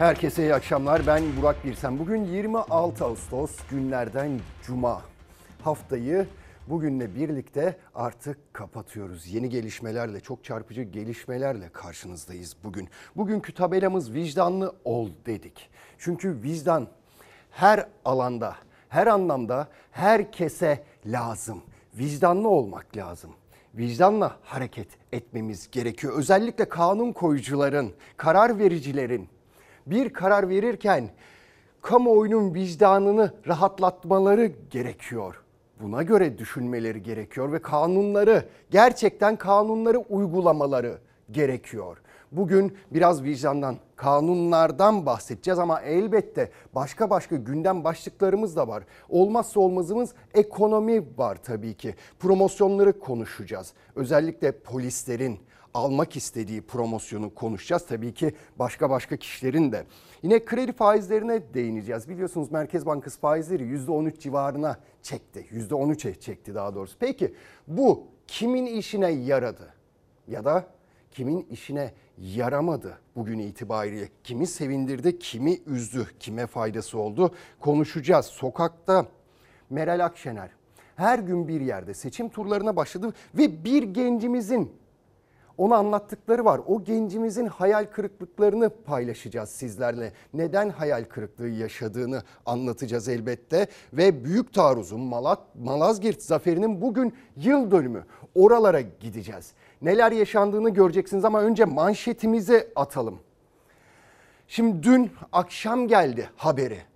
Herkese iyi akşamlar. Ben Burak Birsen. Bugün 26 Ağustos günlerden Cuma. Haftayı bugünle birlikte artık kapatıyoruz. Yeni gelişmelerle, çok çarpıcı gelişmelerle karşınızdayız bugün. Bugünkü tabelamız vicdanlı ol dedik. Çünkü vicdan her alanda, her anlamda herkese lazım. Vicdanlı olmak lazım vicdanla hareket etmemiz gerekiyor. Özellikle kanun koyucuların, karar vericilerin bir karar verirken kamuoyunun vicdanını rahatlatmaları gerekiyor. Buna göre düşünmeleri gerekiyor ve kanunları gerçekten kanunları uygulamaları gerekiyor. Bugün biraz vicdandan, kanunlardan bahsedeceğiz ama elbette başka başka gündem başlıklarımız da var. Olmazsa olmazımız ekonomi var tabii ki. Promosyonları konuşacağız. Özellikle polislerin almak istediği promosyonu konuşacağız. Tabii ki başka başka kişilerin de. Yine kredi faizlerine değineceğiz. Biliyorsunuz Merkez Bankası faizleri %13 civarına çekti. %13'e çekti daha doğrusu. Peki bu kimin işine yaradı? Ya da kimin işine yaramadı bugün itibariyle? Kimi sevindirdi, kimi üzdü, kime faydası oldu? Konuşacağız. Sokakta Meral Akşener her gün bir yerde seçim turlarına başladı ve bir gencimizin ona anlattıkları var. O gencimizin hayal kırıklıklarını paylaşacağız sizlerle. Neden hayal kırıklığı yaşadığını anlatacağız elbette. Ve Büyük Taarruz'un Malat, Malazgirt zaferinin bugün yıl dönümü. Oralara gideceğiz. Neler yaşandığını göreceksiniz ama önce manşetimizi atalım. Şimdi dün akşam geldi haberi.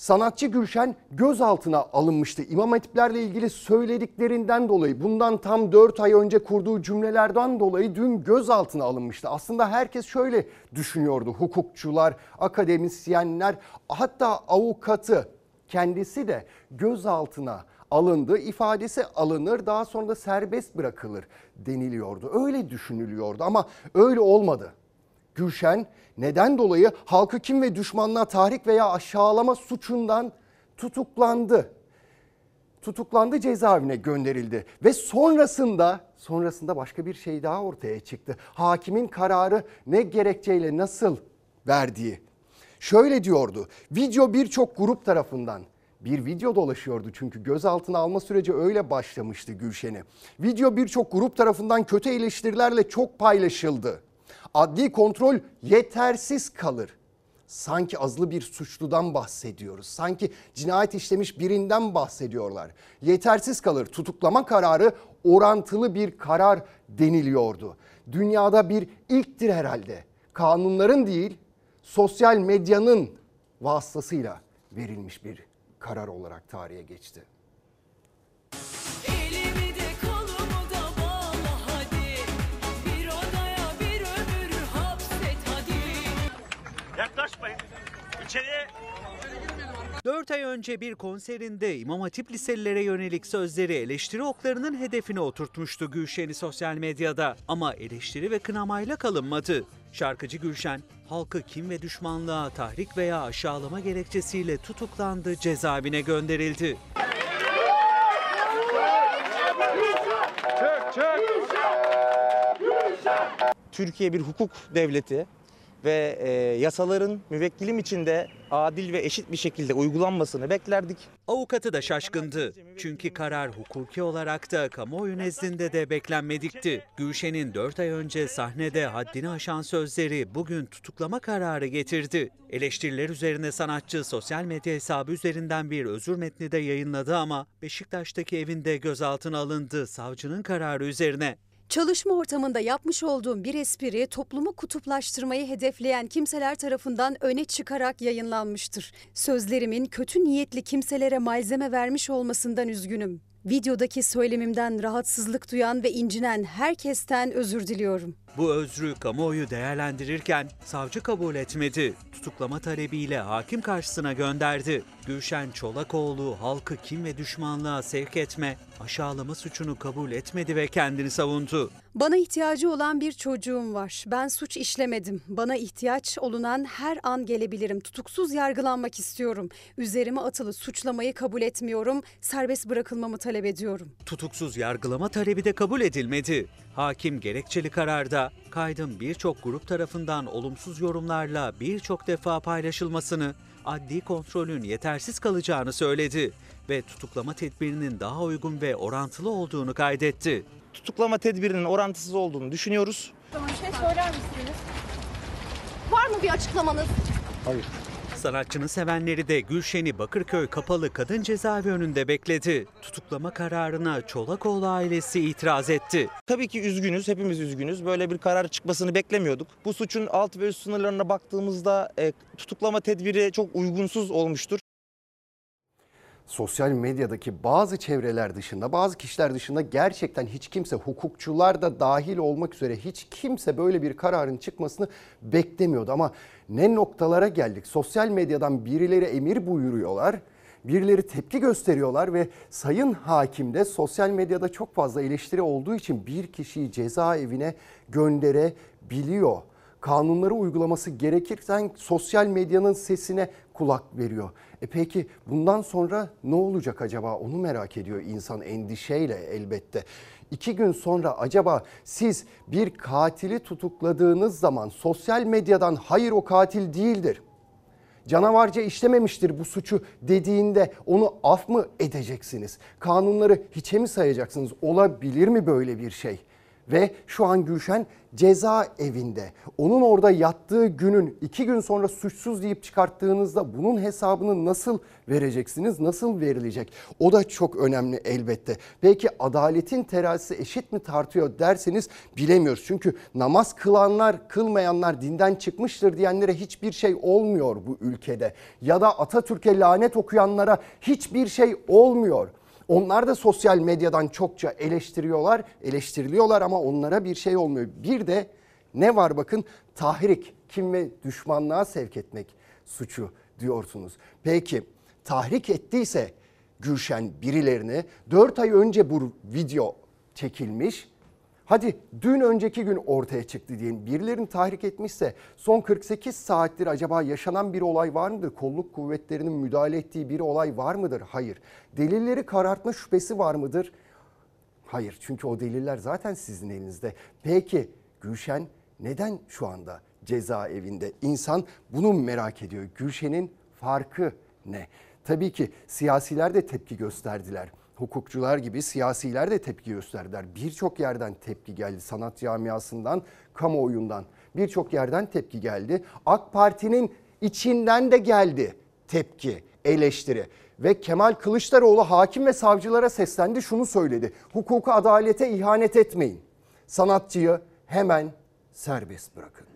Sanatçı Gülşen gözaltına alınmıştı. İmam hatiplerle ilgili söylediklerinden dolayı bundan tam 4 ay önce kurduğu cümlelerden dolayı dün gözaltına alınmıştı. Aslında herkes şöyle düşünüyordu. Hukukçular, akademisyenler hatta avukatı kendisi de gözaltına alındı. ifadesi alınır daha sonra da serbest bırakılır deniliyordu. Öyle düşünülüyordu ama öyle olmadı. Gülşen neden dolayı halkı kim ve düşmanlığa tahrik veya aşağılama suçundan tutuklandı. Tutuklandı cezaevine gönderildi ve sonrasında sonrasında başka bir şey daha ortaya çıktı. Hakimin kararı ne gerekçeyle nasıl verdiği. Şöyle diyordu. Video birçok grup tarafından bir video dolaşıyordu çünkü gözaltına alma süreci öyle başlamıştı Gülşen'i. Video birçok grup tarafından kötü eleştirilerle çok paylaşıldı adli kontrol yetersiz kalır. Sanki azlı bir suçludan bahsediyoruz. Sanki cinayet işlemiş birinden bahsediyorlar. Yetersiz kalır. Tutuklama kararı orantılı bir karar deniliyordu. Dünyada bir ilktir herhalde. Kanunların değil, sosyal medyanın vasıtasıyla verilmiş bir karar olarak tarihe geçti. İçeriye 4 ay önce bir konserinde İmam Hatip liselilere yönelik sözleri eleştiri oklarının hedefine oturtmuştu Gülşen'i sosyal medyada. Ama eleştiri ve kınamayla kalınmadı. Şarkıcı Gülşen, halkı kim ve düşmanlığa tahrik veya aşağılama gerekçesiyle tutuklandı, cezaevine gönderildi. Türkiye bir hukuk devleti ve e, yasaların müvekkilim içinde adil ve eşit bir şekilde uygulanmasını beklerdik. Avukatı da şaşkındı. Çünkü karar hukuki olarak da kamuoyu nezdinde de beklenmedikti. Gülşen'in 4 ay önce sahnede haddini aşan sözleri bugün tutuklama kararı getirdi. Eleştiriler üzerine sanatçı sosyal medya hesabı üzerinden bir özür metni de yayınladı ama Beşiktaş'taki evinde gözaltına alındı savcının kararı üzerine. Çalışma ortamında yapmış olduğum bir espri toplumu kutuplaştırmayı hedefleyen kimseler tarafından öne çıkarak yayınlanmıştır. Sözlerimin kötü niyetli kimselere malzeme vermiş olmasından üzgünüm. Videodaki söylemimden rahatsızlık duyan ve incinen herkesten özür diliyorum. Bu özrü kamuoyu değerlendirirken savcı kabul etmedi. Tutuklama talebiyle hakim karşısına gönderdi. Gülşen Çolakoğlu halkı kim ve düşmanlığa sevk etme, aşağılama suçunu kabul etmedi ve kendini savundu. Bana ihtiyacı olan bir çocuğum var. Ben suç işlemedim. Bana ihtiyaç olunan her an gelebilirim. Tutuksuz yargılanmak istiyorum. Üzerime atılı suçlamayı kabul etmiyorum. Serbest bırakılmamı talep talep ediyorum. Tutuksuz yargılama talebi de kabul edilmedi. Hakim gerekçeli kararda kaydın birçok grup tarafından olumsuz yorumlarla birçok defa paylaşılmasını, adli kontrolün yetersiz kalacağını söyledi ve tutuklama tedbirinin daha uygun ve orantılı olduğunu kaydetti. Tutuklama tedbirinin orantısız olduğunu düşünüyoruz. Bir şey söyler misiniz? Var mı bir açıklamanız? Sanatçının sevenleri de Gülşen'i Bakırköy Kapalı Kadın Cezaevi önünde bekledi. Tutuklama kararına Çolakoğlu ailesi itiraz etti. Tabii ki üzgünüz, hepimiz üzgünüz. Böyle bir karar çıkmasını beklemiyorduk. Bu suçun alt ve üst sınırlarına baktığımızda e, tutuklama tedbiri çok uygunsuz olmuştur. Sosyal medyadaki bazı çevreler dışında, bazı kişiler dışında gerçekten hiç kimse, hukukçular da dahil olmak üzere hiç kimse böyle bir kararın çıkmasını beklemiyordu. Ama ne noktalara geldik? Sosyal medyadan birileri emir buyuruyorlar, birileri tepki gösteriyorlar ve sayın hakim de sosyal medyada çok fazla eleştiri olduğu için bir kişiyi cezaevine gönderebiliyor kanunları uygulaması gerekirken sosyal medyanın sesine kulak veriyor. E peki bundan sonra ne olacak acaba onu merak ediyor insan endişeyle elbette. İki gün sonra acaba siz bir katili tutukladığınız zaman sosyal medyadan hayır o katil değildir canavarca işlememiştir bu suçu dediğinde onu af mı edeceksiniz? Kanunları hiçe mi sayacaksınız? Olabilir mi böyle bir şey? Ve şu an Gülşen cezaevinde. Onun orada yattığı günün iki gün sonra suçsuz deyip çıkarttığınızda bunun hesabını nasıl vereceksiniz? Nasıl verilecek? O da çok önemli elbette. Belki adaletin terazisi eşit mi tartıyor derseniz bilemiyoruz. Çünkü namaz kılanlar, kılmayanlar dinden çıkmıştır diyenlere hiçbir şey olmuyor bu ülkede. Ya da Atatürk'e lanet okuyanlara hiçbir şey olmuyor. Onlar da sosyal medyadan çokça eleştiriyorlar, eleştiriliyorlar ama onlara bir şey olmuyor. Bir de ne var bakın tahrik, kim ve düşmanlığa sevk etmek suçu diyorsunuz. Peki tahrik ettiyse Gülşen birilerini 4 ay önce bu video çekilmiş. Hadi dün önceki gün ortaya çıktı diyelim. Birilerini tahrik etmişse son 48 saattir acaba yaşanan bir olay var mıdır? Kolluk kuvvetlerinin müdahale ettiği bir olay var mıdır? Hayır. Delilleri karartma şüphesi var mıdır? Hayır. Çünkü o deliller zaten sizin elinizde. Peki Gülşen neden şu anda cezaevinde? İnsan bunu merak ediyor. Gülşen'in farkı ne? Tabii ki siyasiler de tepki gösterdiler hukukçular gibi siyasiler de tepki gösterdiler. Birçok yerden tepki geldi sanat camiasından, kamuoyundan. Birçok yerden tepki geldi. AK Parti'nin içinden de geldi tepki, eleştiri. Ve Kemal Kılıçdaroğlu hakim ve savcılara seslendi şunu söyledi. Hukuka adalete ihanet etmeyin. Sanatçıyı hemen serbest bırakın.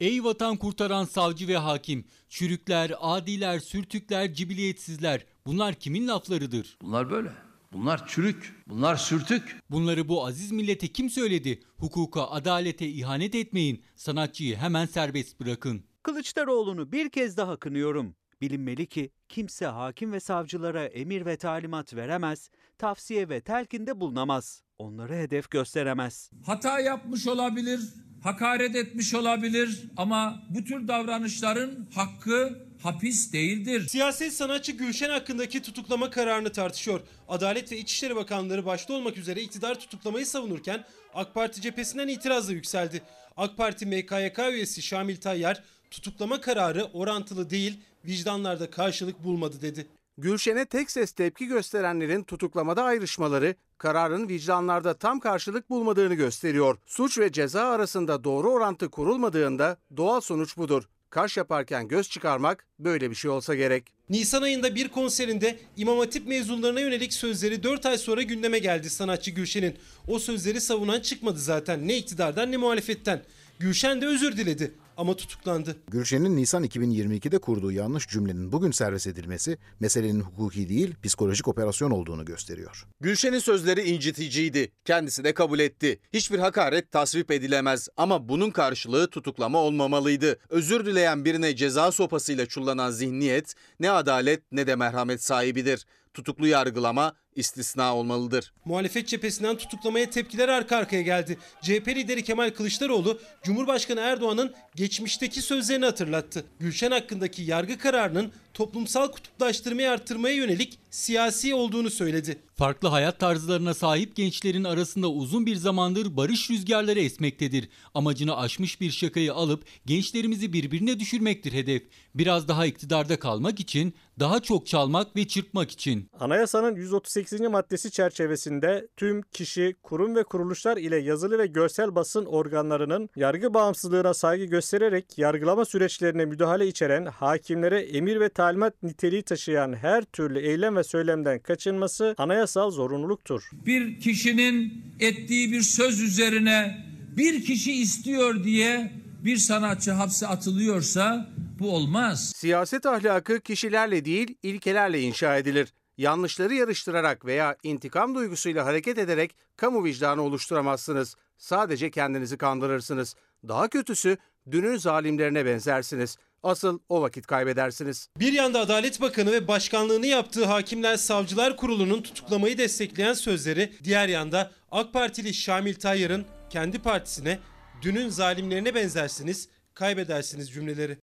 Ey vatan kurtaran savcı ve hakim, çürükler, adiler, sürtükler, cibiliyetsizler bunlar kimin laflarıdır? Bunlar böyle. Bunlar çürük. Bunlar sürtük. Bunları bu aziz millete kim söyledi? Hukuka, adalete ihanet etmeyin, sanatçıyı hemen serbest bırakın. Kılıçdaroğlu'nu bir kez daha kınıyorum. Bilinmeli ki kimse hakim ve savcılara emir ve talimat veremez, tavsiye ve telkinde bulunamaz. Onları hedef gösteremez. hata yapmış olabilir, hakaret etmiş olabilir ama bu tür davranışların hakkı hapis değildir. Siyaset sanatçı Gülşen hakkındaki tutuklama kararını tartışıyor. Adalet ve İçişleri Bakanları başta olmak üzere iktidar tutuklamayı savunurken AK Parti cephesinden itiraz da yükseldi. AK Parti MKYK üyesi Şamil Tayyar tutuklama kararı orantılı değil vicdanlarda karşılık bulmadı dedi. Gülşen'e tek ses tepki gösterenlerin tutuklamada ayrışmaları kararın vicdanlarda tam karşılık bulmadığını gösteriyor. Suç ve ceza arasında doğru orantı kurulmadığında doğal sonuç budur. Kaş yaparken göz çıkarmak böyle bir şey olsa gerek. Nisan ayında bir konserinde İmam Hatip mezunlarına yönelik sözleri 4 ay sonra gündeme geldi sanatçı Gülşen'in. O sözleri savunan çıkmadı zaten ne iktidardan ne muhalefetten. Gülşen de özür diledi ama tutuklandı. Gülşen'in Nisan 2022'de kurduğu yanlış cümlenin bugün serbest edilmesi meselenin hukuki değil psikolojik operasyon olduğunu gösteriyor. Gülşen'in sözleri inciticiydi. Kendisi de kabul etti. Hiçbir hakaret tasvip edilemez ama bunun karşılığı tutuklama olmamalıydı. Özür dileyen birine ceza sopasıyla çullanan zihniyet ne adalet ne de merhamet sahibidir. Tutuklu yargılama istisna olmalıdır. Muhalefet cephesinden tutuklamaya tepkiler arka arkaya geldi. CHP lideri Kemal Kılıçdaroğlu, Cumhurbaşkanı Erdoğan'ın geçmişteki sözlerini hatırlattı. Gülşen hakkındaki yargı kararının toplumsal kutuplaştırmayı arttırmaya yönelik siyasi olduğunu söyledi. Farklı hayat tarzlarına sahip gençlerin arasında uzun bir zamandır barış rüzgarları esmektedir. Amacını aşmış bir şakayı alıp gençlerimizi birbirine düşürmektir hedef. Biraz daha iktidarda kalmak için, daha çok çalmak ve çırpmak için. Anayasanın 138. maddesi çerçevesinde tüm kişi, kurum ve kuruluşlar ile yazılı ve görsel basın organlarının yargı bağımsızlığına saygı göstererek yargılama süreçlerine müdahale içeren, hakimlere emir ve talimat niteliği taşıyan her türlü eylem ve söylemden kaçınması anayasal zorunluluktur. Bir kişinin ettiği bir söz üzerine bir kişi istiyor diye bir sanatçı hapse atılıyorsa bu olmaz. Siyaset ahlakı kişilerle değil, ilkelerle inşa edilir. Yanlışları yarıştırarak veya intikam duygusuyla hareket ederek kamu vicdanı oluşturamazsınız. Sadece kendinizi kandırırsınız. Daha kötüsü dünün zalimlerine benzersiniz. Asıl o vakit kaybedersiniz. Bir yanda Adalet Bakanı ve başkanlığını yaptığı Hakimler Savcılar Kurulu'nun tutuklamayı destekleyen sözleri, diğer yanda AK Partili Şamil Tayyar'ın kendi partisine dünün zalimlerine benzersiniz, kaybedersiniz cümleleri.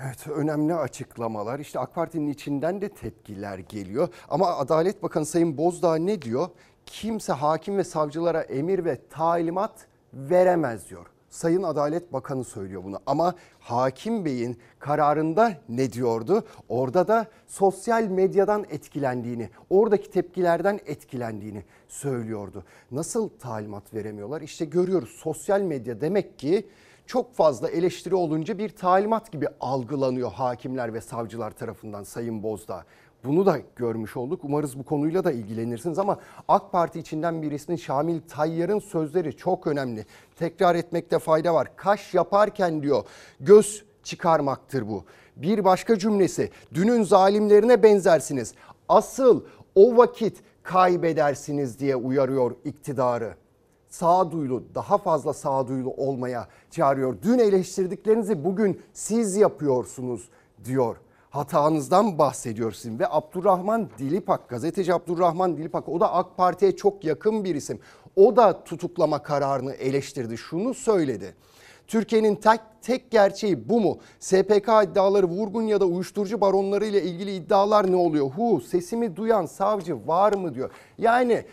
Evet önemli açıklamalar. İşte AK Parti'nin içinden de tepkiler geliyor. Ama Adalet Bakanı Sayın Bozdağ ne diyor? Kimse hakim ve savcılara emir ve talimat veremez diyor. Sayın Adalet Bakanı söylüyor bunu ama Hakim Bey'in kararında ne diyordu? Orada da sosyal medyadan etkilendiğini, oradaki tepkilerden etkilendiğini söylüyordu. Nasıl talimat veremiyorlar? İşte görüyoruz sosyal medya demek ki çok fazla eleştiri olunca bir talimat gibi algılanıyor hakimler ve savcılar tarafından Sayın Bozdağ. Bunu da görmüş olduk. Umarız bu konuyla da ilgilenirsiniz ama AK Parti içinden birisinin Şamil Tayyar'ın sözleri çok önemli. Tekrar etmekte fayda var. Kaş yaparken diyor göz çıkarmaktır bu. Bir başka cümlesi dünün zalimlerine benzersiniz. Asıl o vakit kaybedersiniz diye uyarıyor iktidarı sağduyulu, daha fazla sağduyulu olmaya çağırıyor. Dün eleştirdiklerinizi bugün siz yapıyorsunuz diyor. Hatanızdan bahsediyor sizin ve Abdurrahman Dilipak, gazeteci Abdurrahman Dilipak o da AK Parti'ye çok yakın bir isim. O da tutuklama kararını eleştirdi. Şunu söyledi. Türkiye'nin tek, tek gerçeği bu mu? SPK iddiaları vurgun ya da uyuşturucu baronları ile ilgili iddialar ne oluyor? Hu sesimi duyan savcı var mı diyor. Yani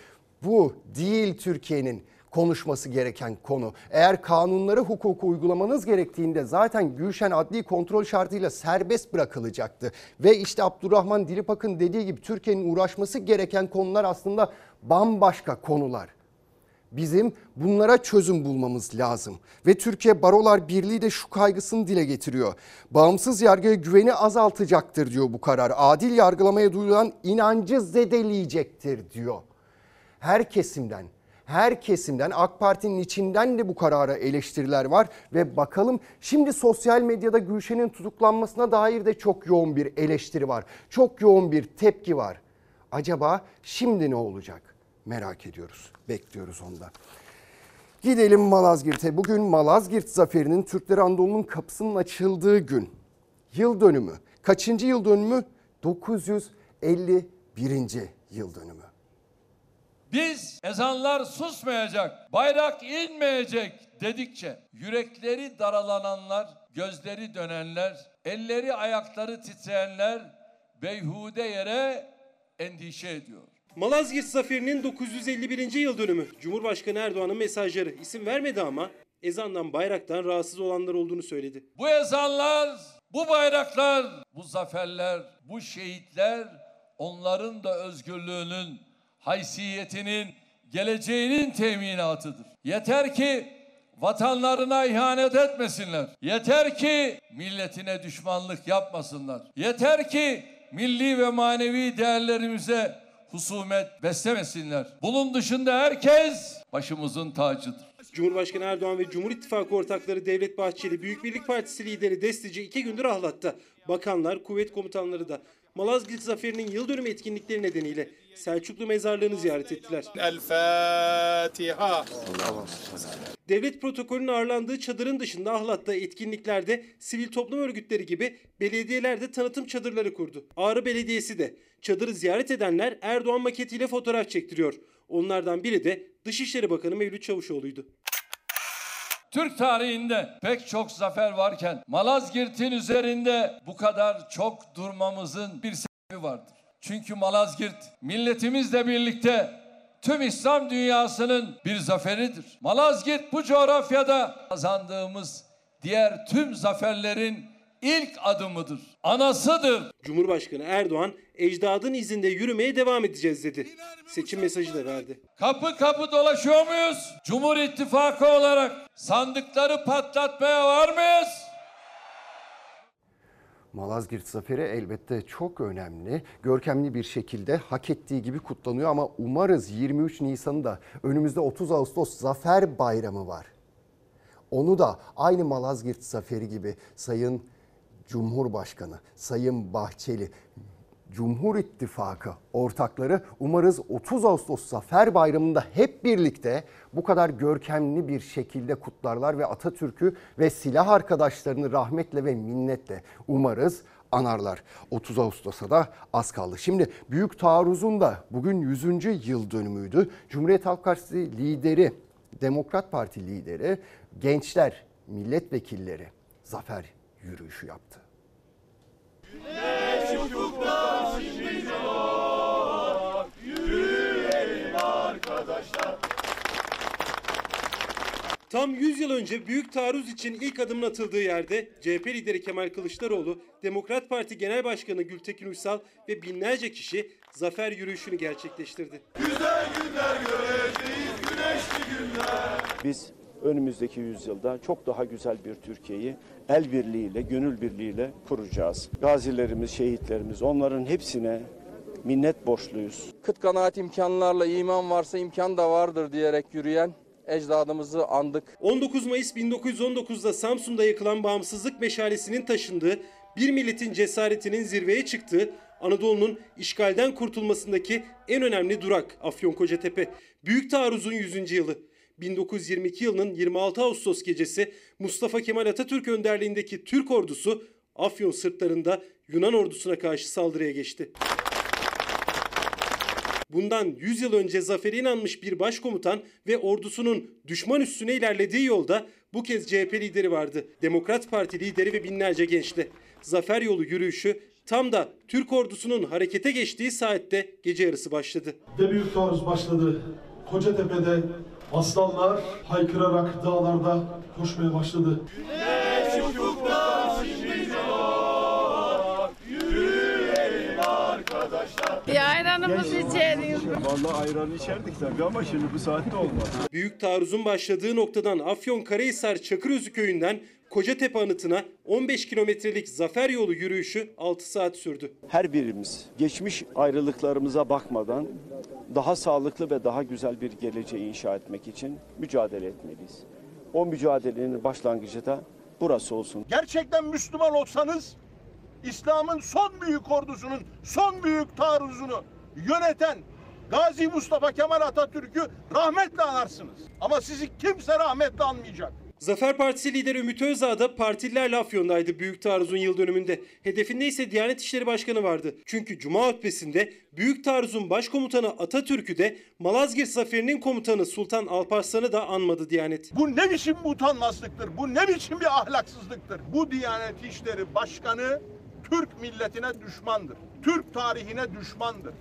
bu değil Türkiye'nin konuşması gereken konu. Eğer kanunları hukuku uygulamanız gerektiğinde zaten Gülşen adli kontrol şartıyla serbest bırakılacaktı. Ve işte Abdurrahman Dilipak'ın dediği gibi Türkiye'nin uğraşması gereken konular aslında bambaşka konular. Bizim bunlara çözüm bulmamız lazım. Ve Türkiye Barolar Birliği de şu kaygısını dile getiriyor. Bağımsız yargıya güveni azaltacaktır diyor bu karar. Adil yargılamaya duyulan inancı zedeleyecektir diyor. Her kesimden her kesimden AK Parti'nin içinden de bu karara eleştiriler var ve bakalım şimdi sosyal medyada Gülşen'in tutuklanmasına dair de çok yoğun bir eleştiri var. Çok yoğun bir tepki var. Acaba şimdi ne olacak? Merak ediyoruz. Bekliyoruz onda. Gidelim Malazgirt'e. Bugün Malazgirt zaferinin Türkleri Anadolu'nun kapısının açıldığı gün. Yıl dönümü. Kaçıncı yıl dönümü? 951. yıl dönümü. Biz ezanlar susmayacak, bayrak inmeyecek dedikçe yürekleri daralananlar, gözleri dönenler, elleri ayakları titreyenler beyhude yere endişe ediyor. Malazgirt Zaferi'nin 951. yıl dönümü. Cumhurbaşkanı Erdoğan'ın mesajları isim vermedi ama ezandan bayraktan rahatsız olanlar olduğunu söyledi. Bu ezanlar, bu bayraklar, bu zaferler, bu şehitler onların da özgürlüğünün haysiyetinin, geleceğinin teminatıdır. Yeter ki vatanlarına ihanet etmesinler. Yeter ki milletine düşmanlık yapmasınlar. Yeter ki milli ve manevi değerlerimize husumet beslemesinler. Bunun dışında herkes başımızın tacıdır. Cumhurbaşkanı Erdoğan ve Cumhur İttifakı ortakları Devlet Bahçeli, Büyük Birlik Partisi lideri Destici iki gündür ahlatta. Bakanlar, kuvvet komutanları da Malazgirt Zaferi'nin yıl dönümü etkinlikleri nedeniyle Selçuklu mezarlığını ziyaret ettiler. El Fatiha. Devlet protokolünün ağırlandığı çadırın dışında Ahlat'ta etkinliklerde sivil toplum örgütleri gibi belediyeler de tanıtım çadırları kurdu. Ağrı Belediyesi de çadırı ziyaret edenler Erdoğan maketiyle fotoğraf çektiriyor. Onlardan biri de Dışişleri Bakanı Mevlüt Çavuşoğlu'ydu. Türk tarihinde pek çok zafer varken Malazgirt'in üzerinde bu kadar çok durmamızın bir sebebi vardır. Çünkü Malazgirt milletimizle birlikte tüm İslam dünyasının bir zaferidir. Malazgirt bu coğrafyada kazandığımız diğer tüm zaferlerin ilk adımıdır. Anasıdır. Cumhurbaşkanı Erdoğan ecdadın izinde yürümeye devam edeceğiz dedi. Seçim mesajı da verdi. Kapı kapı dolaşıyor muyuz? Cumhur İttifakı olarak sandıkları patlatmaya var mıyız? Malazgirt Zaferi elbette çok önemli. Görkemli bir şekilde hak ettiği gibi kutlanıyor ama umarız 23 Nisan'da önümüzde 30 Ağustos Zafer Bayramı var. Onu da aynı Malazgirt Zaferi gibi Sayın Cumhurbaşkanı, Sayın Bahçeli, Cumhur İttifakı ortakları umarız 30 Ağustos Zafer Bayramı'nda hep birlikte bu kadar görkemli bir şekilde kutlarlar ve Atatürk'ü ve silah arkadaşlarını rahmetle ve minnetle umarız anarlar. 30 Ağustos'a da az kaldı. Şimdi Büyük Taarruz'un da bugün 100. yıl dönümüydü. Cumhuriyet Halk Partisi lideri, Demokrat Parti lideri, gençler, milletvekilleri zafer yürüyüşü yaptı. Tam 100 yıl önce büyük taarruz için ilk adımın atıldığı yerde CHP lideri Kemal Kılıçdaroğlu, Demokrat Parti Genel Başkanı Gültekin Uysal ve binlerce kişi zafer yürüyüşünü gerçekleştirdi. Güzel günler göreceğiz, güneşli günler. Biz önümüzdeki yüzyılda çok daha güzel bir Türkiye'yi el birliğiyle, gönül birliğiyle kuracağız. Gazilerimiz, şehitlerimiz onların hepsine minnet borçluyuz. Kıt kanaat imkanlarla iman varsa imkan da vardır diyerek yürüyen ecdadımızı andık. 19 Mayıs 1919'da Samsun'da yakılan bağımsızlık meşalesinin taşındığı, bir milletin cesaretinin zirveye çıktığı, Anadolu'nun işgalden kurtulmasındaki en önemli durak Afyonkaratepe. Büyük Taarruz'un 100. yılı. 1922 yılının 26 Ağustos gecesi Mustafa Kemal Atatürk önderliğindeki Türk ordusu Afyon sırtlarında Yunan ordusuna karşı saldırıya geçti. Bundan 100 yıl önce zafere inanmış bir başkomutan ve ordusunun düşman üstüne ilerlediği yolda bu kez CHP lideri vardı. Demokrat Parti lideri ve binlerce gençle. Zafer yolu yürüyüşü tam da Türk ordusunun harekete geçtiği saatte gece yarısı başladı. De büyük taarruz başladı. Kocatepe'de aslanlar haykırarak dağlarda koşmaya başladı. Güneş Bir ayranımızı içeriz. Vallahi ayran içerdik tabii ama şimdi bu saatte olmaz. Büyük taarruzun başladığı noktadan Afyon Karahisar Çakırözü köyünden Kocatepe anıtına 15 kilometrelik zafer yolu yürüyüşü 6 saat sürdü. Her birimiz geçmiş ayrılıklarımıza bakmadan daha sağlıklı ve daha güzel bir geleceği inşa etmek için mücadele etmeliyiz. O mücadelenin başlangıcı da burası olsun. Gerçekten Müslüman olsanız İslam'ın son büyük ordusunun son büyük taarruzunu yöneten Gazi Mustafa Kemal Atatürk'ü rahmetle anarsınız. Ama sizi kimse rahmetle anmayacak. Zafer Partisi lideri Ümit Özdağ da partililerle Afyon'daydı büyük taarruzun yıl dönümünde. Hedefinde ise Diyanet İşleri Başkanı vardı. Çünkü Cuma hutbesinde büyük taarruzun başkomutanı Atatürk'ü de Malazgirt Zaferi'nin komutanı Sultan Alparslan'ı da anmadı Diyanet. Bu ne biçim bir utanmazlıktır? Bu ne biçim bir ahlaksızlıktır? Bu Diyanet İşleri Başkanı Türk milletine düşmandır. Türk tarihine düşmandır.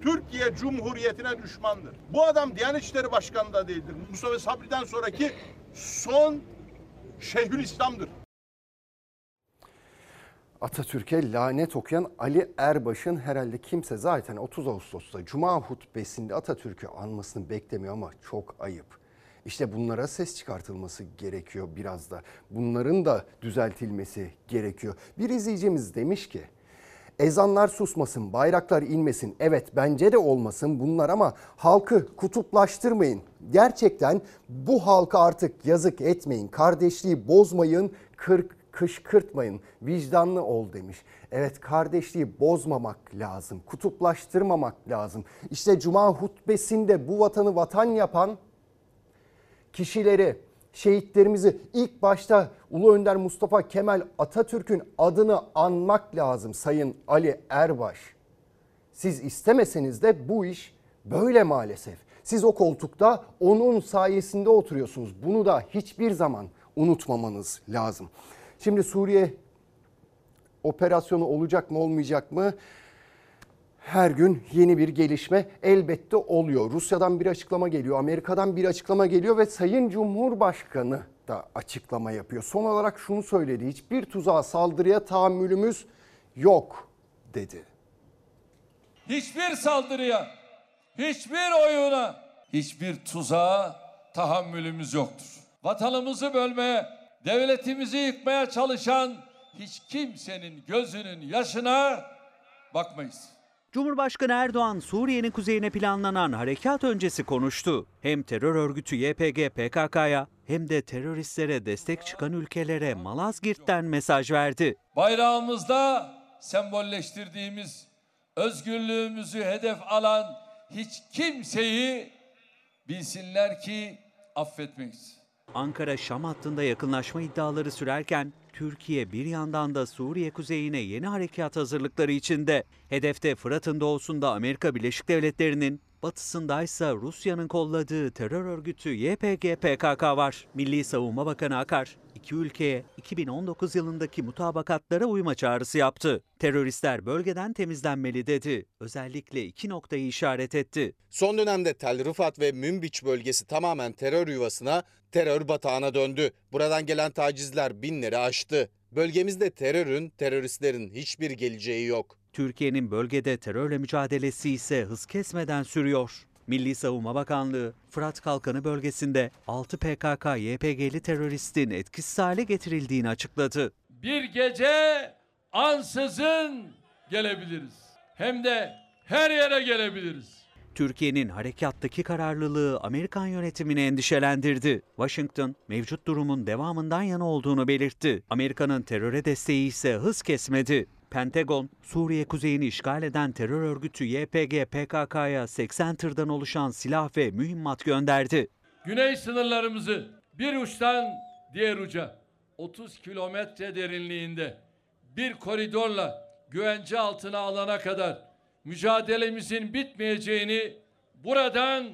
Türkiye Cumhuriyeti'ne düşmandır. Bu adam Diyanet İşleri Başkanı da değildir. Mustafa Sabri'den sonraki son Şeyhülislam'dır. Atatürk'e lanet okuyan Ali Erbaş'ın herhalde kimse zaten 30 Ağustos'ta Cuma hutbesinde Atatürk'ü anmasını beklemiyor ama çok ayıp. İşte bunlara ses çıkartılması gerekiyor biraz da. Bunların da düzeltilmesi gerekiyor. Bir izleyicimiz demiş ki ezanlar susmasın, bayraklar inmesin. Evet bence de olmasın bunlar ama halkı kutuplaştırmayın. Gerçekten bu halka artık yazık etmeyin. Kardeşliği bozmayın, kırk kışkırtmayın, vicdanlı ol demiş. Evet kardeşliği bozmamak lazım, kutuplaştırmamak lazım. İşte cuma hutbesinde bu vatanı vatan yapan kişileri, şehitlerimizi ilk başta Ulu Önder Mustafa Kemal Atatürk'ün adını anmak lazım Sayın Ali Erbaş. Siz istemeseniz de bu iş böyle maalesef. Siz o koltukta onun sayesinde oturuyorsunuz. Bunu da hiçbir zaman unutmamanız lazım. Şimdi Suriye operasyonu olacak mı olmayacak mı? Her gün yeni bir gelişme elbette oluyor. Rusya'dan bir açıklama geliyor, Amerika'dan bir açıklama geliyor ve Sayın Cumhurbaşkanı da açıklama yapıyor. Son olarak şunu söyledi. Hiçbir tuzağa saldırıya tahammülümüz yok dedi. Hiçbir saldırıya, hiçbir oyuna, hiçbir tuzağa tahammülümüz yoktur. Vatanımızı bölmeye, devletimizi yıkmaya çalışan hiç kimsenin gözünün yaşına bakmayız. Cumhurbaşkanı Erdoğan Suriye'nin kuzeyine planlanan harekat öncesi konuştu. Hem terör örgütü YPG PKK'ya hem de teröristlere destek çıkan ülkelere Malazgirt'ten mesaj verdi. Bayrağımızda sembolleştirdiğimiz özgürlüğümüzü hedef alan hiç kimseyi bilsinler ki affetmeyiz. Ankara Şam hattında yakınlaşma iddiaları sürerken Türkiye bir yandan da Suriye kuzeyine yeni harekat hazırlıkları içinde. Hedefte Fırat'ın doğusunda Amerika Birleşik Devletleri'nin, batısındaysa Rusya'nın kolladığı terör örgütü YPG PKK var. Milli Savunma Bakanı Akar, iki ülkeye 2019 yılındaki mutabakatlara uyma çağrısı yaptı. Teröristler bölgeden temizlenmeli dedi. Özellikle iki noktayı işaret etti. Son dönemde Tel Rifat ve Münbiç bölgesi tamamen terör yuvasına, terör batağına döndü. Buradan gelen tacizler binleri aştı. Bölgemizde terörün, teröristlerin hiçbir geleceği yok. Türkiye'nin bölgede terörle mücadelesi ise hız kesmeden sürüyor. Milli Savunma Bakanlığı, Fırat Kalkanı bölgesinde 6 PKK-YPG'li teröristin etkisiz hale getirildiğini açıkladı. Bir gece ansızın gelebiliriz. Hem de her yere gelebiliriz. Türkiye'nin harekattaki kararlılığı Amerikan yönetimini endişelendirdi. Washington mevcut durumun devamından yana olduğunu belirtti. Amerika'nın teröre desteği ise hız kesmedi. Pentagon, Suriye kuzeyini işgal eden terör örgütü YPG PKK'ya 80 tırdan oluşan silah ve mühimmat gönderdi. Güney sınırlarımızı bir uçtan diğer uca 30 kilometre derinliğinde bir koridorla güvence altına alana kadar mücadelemizin bitmeyeceğini buradan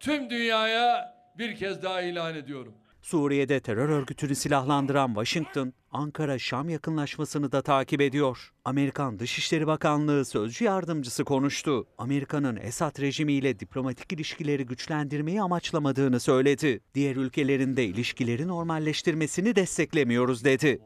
tüm dünyaya bir kez daha ilan ediyorum. Suriye'de terör örgütünü silahlandıran Washington, Ankara-Şam yakınlaşmasını da takip ediyor. Amerikan Dışişleri Bakanlığı sözcü yardımcısı konuştu. Amerika'nın Esad rejimiyle diplomatik ilişkileri güçlendirmeyi amaçlamadığını söyledi. Diğer ülkelerin de ilişkileri normalleştirmesini desteklemiyoruz dedi.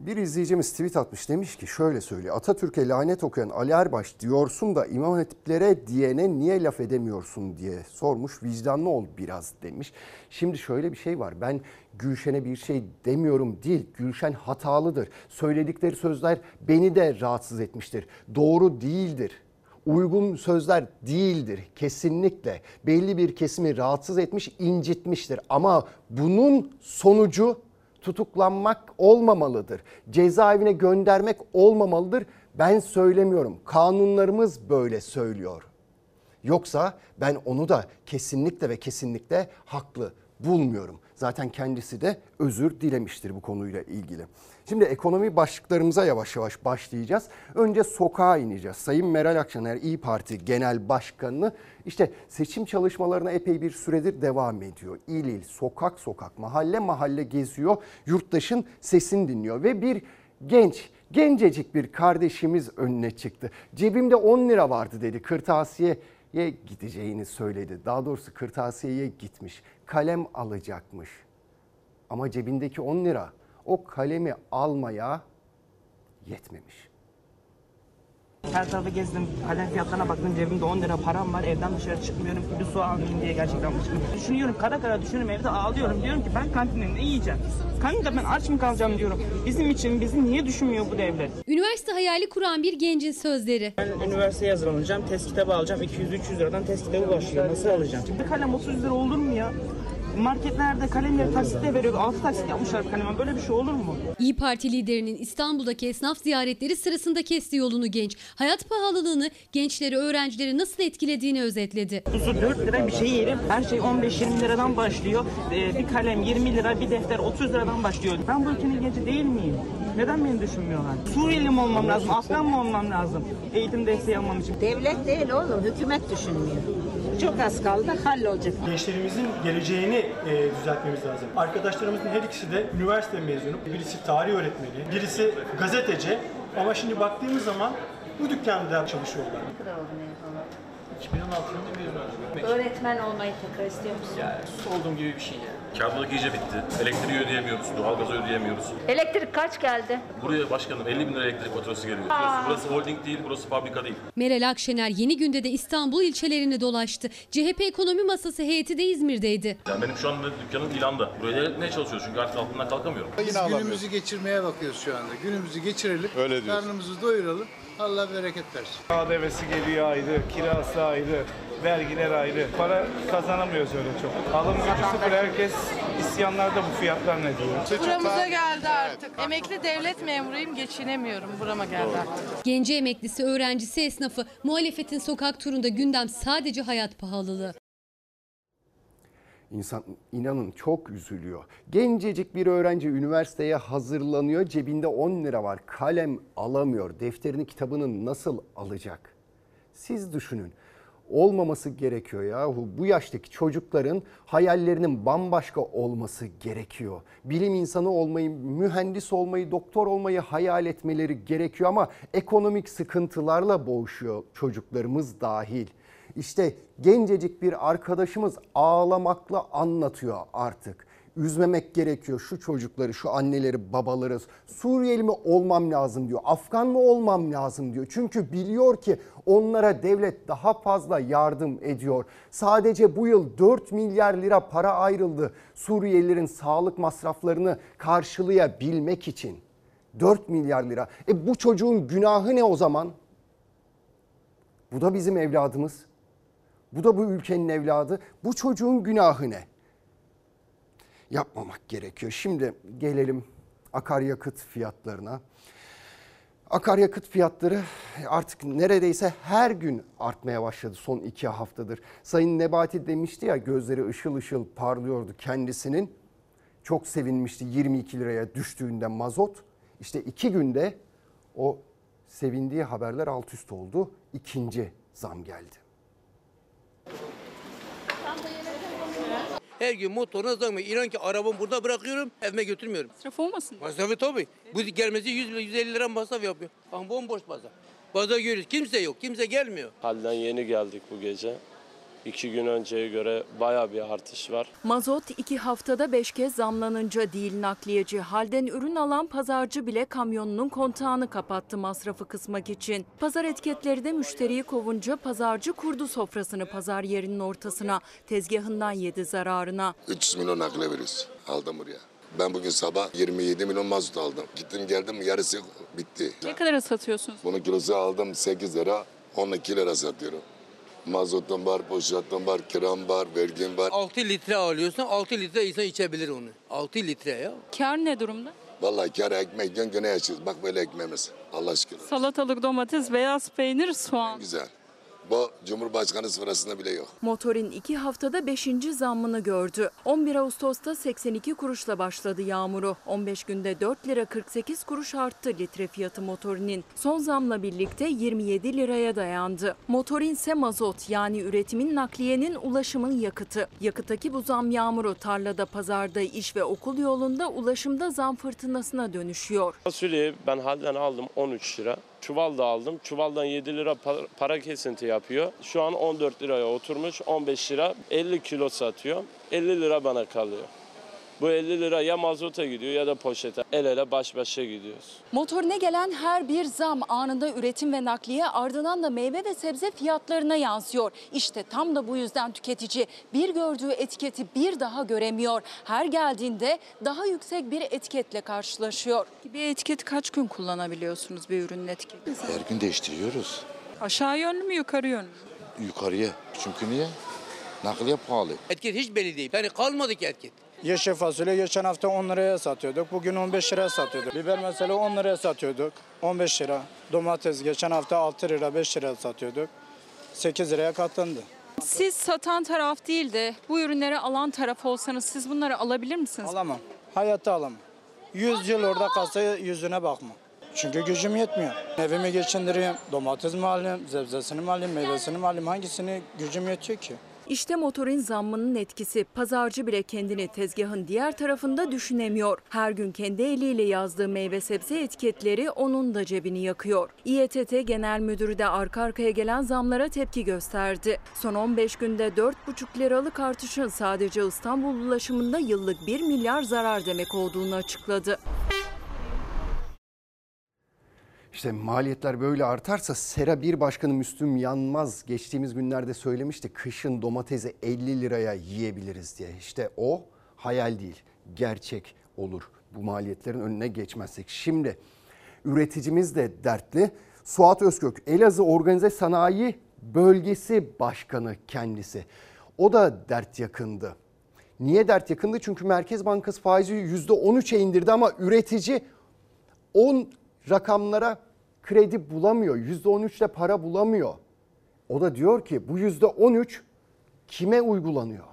Bir izleyicimiz tweet atmış demiş ki şöyle söylüyor. Atatürk'e lanet okuyan Ali Erbaş diyorsun da imam hatiplere diyene niye laf edemiyorsun diye sormuş. Vicdanlı ol biraz demiş. Şimdi şöyle bir şey var. Ben Gülşen'e bir şey demiyorum değil. Gülşen hatalıdır. Söyledikleri sözler beni de rahatsız etmiştir. Doğru değildir uygun sözler değildir kesinlikle. Belli bir kesimi rahatsız etmiş, incitmiştir. Ama bunun sonucu tutuklanmak olmamalıdır. Cezaevine göndermek olmamalıdır. Ben söylemiyorum. Kanunlarımız böyle söylüyor. Yoksa ben onu da kesinlikle ve kesinlikle haklı bulmuyorum. Zaten kendisi de özür dilemiştir bu konuyla ilgili. Şimdi ekonomi başlıklarımıza yavaş yavaş başlayacağız. Önce sokağa ineceğiz. Sayın Meral Akşener İyi Parti Genel Başkanı işte seçim çalışmalarına epey bir süredir devam ediyor. İl il, sokak sokak, mahalle mahalle geziyor. Yurttaşın sesini dinliyor ve bir genç gencecik bir kardeşimiz önüne çıktı. Cebimde 10 lira vardı dedi. Kırtasiye gideceğini söyledi. Daha doğrusu kırtasiyeye gitmiş. Kalem alacakmış. Ama cebindeki 10 lira o kalemi almaya yetmemiş. Her tarafı gezdim, kalem fiyatlarına baktım, cebimde 10 lira param var, evden dışarı çıkmıyorum, bir su almayayım diye gerçekten çıkıyorum. Düşünüyorum, kara kara düşünüyorum, evde ağlıyorum. Diyorum ki ben kantinde ne yiyeceğim? Kantinde ben aç mı kalacağım diyorum. Bizim için bizi niye düşünmüyor bu devlet? Üniversite hayali kuran bir gencin sözleri. Ben üniversiteye hazırlanacağım, test kitabı alacağım. 200-300 liradan test kitabı başlıyor. Nasıl alacağım? Bir kalem 30 lira olur mu ya? Marketlerde kalemleri taksitle veriyor. 6 taksit yapmışlar kaleme. Böyle bir şey olur mu? İyi Parti liderinin İstanbul'daki esnaf ziyaretleri sırasında kesti yolunu genç. Hayat pahalılığını gençleri, öğrencileri nasıl etkilediğini özetledi. Kutusu 4 lira bir şey yerim. Her şey 15-20 liradan başlıyor. Ee, bir kalem 20 lira, bir defter 30 liradan başlıyor. Ben bu ülkenin genci değil miyim? Neden beni düşünmüyorlar? Suriyeli mi olmam lazım, Afgan mı olmam lazım? Eğitim desteği almam için. Devlet değil oğlum, hükümet düşünmüyor. Çok az kaldı, hallolacak. Gençlerimizin geleceğini e, düzeltmemiz lazım. Arkadaşlarımızın her ikisi de üniversite mezunu. Birisi tarih öğretmeni, birisi gazeteci. Ama şimdi baktığımız zaman bu dükkanda çalışıyorlar. 2016 yılında mezun oldum. Öğretmen olmayı tekrar istiyor musun? Sus olduğum gibi bir şey yani. Kağıtlık iyice bitti. Elektriği ödeyemiyoruz, doğalgazı ödeyemiyoruz. Elektrik kaç geldi? Buraya başkanım 50 bin lira elektrik faturası geliyor. Aa. Burası, burası holding değil, burası fabrika değil. Meral Akşener yeni günde de İstanbul ilçelerini dolaştı. CHP ekonomi masası heyeti de İzmir'deydi. Yani benim şu anda dükkanım ilanda. Buraya ne çalışıyoruz çünkü artık altından kalkamıyorum. Biz günümüzü geçirmeye bakıyoruz şu anda. Günümüzü geçirelim, Öyle diyorsun. karnımızı doyuralım. Allah bereket versin. KDV'si geliyor ayrı, kirası ayrı, vergiler ayrı. Para kazanamıyoruz öyle çok. Alım gücü sıfır. Herkes isyanlarda bu fiyatlar ne diyor? Buramıza geldi artık. Emekli devlet memuruyum, geçinemiyorum. Burama geldi artık. Genci emeklisi, öğrencisi, esnafı, muhalefetin sokak turunda gündem sadece hayat pahalılığı. İnsan inanın çok üzülüyor. Gencecik bir öğrenci üniversiteye hazırlanıyor. Cebinde 10 lira var. Kalem alamıyor. Defterini kitabını nasıl alacak? Siz düşünün. Olmaması gerekiyor yahu. Bu yaştaki çocukların hayallerinin bambaşka olması gerekiyor. Bilim insanı olmayı, mühendis olmayı, doktor olmayı hayal etmeleri gerekiyor ama ekonomik sıkıntılarla boğuşuyor çocuklarımız dahil. İşte gencecik bir arkadaşımız ağlamakla anlatıyor artık. Üzmemek gerekiyor şu çocukları, şu anneleri, babaları. Suriyeli mi olmam lazım diyor. Afgan mı olmam lazım diyor. Çünkü biliyor ki onlara devlet daha fazla yardım ediyor. Sadece bu yıl 4 milyar lira para ayrıldı Suriyelilerin sağlık masraflarını karşılayabilmek için. 4 milyar lira. E bu çocuğun günahı ne o zaman? Bu da bizim evladımız. Bu da bu ülkenin evladı. Bu çocuğun günahı ne? Yapmamak gerekiyor. Şimdi gelelim akaryakıt fiyatlarına. Akaryakıt fiyatları artık neredeyse her gün artmaya başladı son iki haftadır. Sayın Nebati demişti ya gözleri ışıl ışıl parlıyordu kendisinin. Çok sevinmişti 22 liraya düştüğünde mazot. İşte iki günde o sevindiği haberler alt üst oldu. İkinci zam geldi. Her gün motoruna zam. İnan ki arabamı burada bırakıyorum, evime götürmüyorum. Masraf olmasın? Masrafı tabii. Bu gelmesi 100 lira, 150 lira masraf yapıyor. Ama bomboş pazar. Pazar görüyoruz. Kimse yok. Kimse gelmiyor. Halden yeni geldik bu gece. İki gün önceye göre baya bir artış var. Mazot iki haftada beş kez zamlanınca değil nakliyeci halden ürün alan pazarcı bile kamyonunun kontağını kapattı masrafı kısmak için. Pazar etiketleri de müşteriyi kovunca pazarcı kurdu sofrasını pazar yerinin ortasına. Tezgahından yedi zararına. 300 milyon nakle veriyoruz. Aldım buraya. Ben bugün sabah 27 milyon mazot aldım. Gittim geldim yarısı bitti. Ne kadara satıyorsunuz? Bunun kilosu aldım 8 lira, 12 lira satıyorum. Mazotum var, poşetim var, kiram var, vergim var. 6 litre alıyorsan 6 litre insan içebilir onu. 6 litre ya. Kar ne durumda? Vallahi kar ekmek diyorsun gene yaşıyoruz. Bak böyle ekmeğimiz. Allah aşkına. Salatalık, domates, beyaz peynir, soğan. Güzel. Bu Cumhurbaşkanı sırasında bile yok. Motorin iki haftada 5. zammını gördü. 11 Ağustos'ta 82 kuruşla başladı yağmuru. 15 günde 4 lira 48 kuruş arttı litre fiyatı motorinin. Son zamla birlikte 27 liraya dayandı. Motorin ise mazot yani üretimin nakliyenin ulaşımın yakıtı. Yakıttaki bu zam yağmuru tarlada, pazarda, iş ve okul yolunda ulaşımda zam fırtınasına dönüşüyor. Fasulyeyi ben halden aldım 13 lira. Çuval da aldım. Çuvaldan 7 lira pa- para kesinti yapıyor. Şu an 14 liraya oturmuş. 15 lira 50 kilo satıyor. 50 lira bana kalıyor. Bu 50 lira ya mazota gidiyor ya da poşete. El ele baş başa gidiyoruz. Motorine gelen her bir zam anında üretim ve nakliye ardından da meyve ve sebze fiyatlarına yansıyor. İşte tam da bu yüzden tüketici bir gördüğü etiketi bir daha göremiyor. Her geldiğinde daha yüksek bir etiketle karşılaşıyor. Bir etiket kaç gün kullanabiliyorsunuz bir ürünün etiketi? Her gün değiştiriyoruz. Aşağı yönlü mü yukarı yönlü mü? Yukarıya. Çünkü niye? Nakliye pahalı. Etket hiç belli değil. Yani kalmadı ki etket. Yeşil fasulye geçen hafta 10 liraya satıyorduk. Bugün 15 liraya satıyorduk. Biber mesela 10 liraya satıyorduk. 15 lira. Domates geçen hafta 6 lira 5 liraya satıyorduk. 8 liraya katlandı. Siz satan taraf değil de bu ürünleri alan taraf olsanız siz bunları alabilir misiniz? Alamam. Hayatta alamam. 100 yıl orada kalsa yüzüne bakma. Çünkü gücüm yetmiyor. Evimi geçindireyim, domates mi alayım, zebzesini mi alayım, meyvesini mi alayım hangisini gücüm yetiyor ki? İşte motorin zammının etkisi. Pazarcı bile kendini tezgahın diğer tarafında düşünemiyor. Her gün kendi eliyle yazdığı meyve sebze etiketleri onun da cebini yakıyor. İETT Genel Müdürü de arka arkaya gelen zamlara tepki gösterdi. Son 15 günde 4,5 liralık artışın sadece İstanbul ulaşımında yıllık 1 milyar zarar demek olduğunu açıkladı. İşte maliyetler böyle artarsa Sera 1 Başkanı Müslüm Yanmaz geçtiğimiz günlerde söylemişti. Kışın domatesi 50 liraya yiyebiliriz diye. İşte o hayal değil, gerçek olur bu maliyetlerin önüne geçmezsek. Şimdi üreticimiz de dertli. Suat Özkök, Elazığ Organize Sanayi Bölgesi Başkanı kendisi. O da dert yakındı. Niye dert yakındı? Çünkü Merkez Bankası faizi %13'e indirdi ama üretici 10 rakamlara kredi bulamıyor. %13'le para bulamıyor. O da diyor ki bu %13 kime uygulanıyor?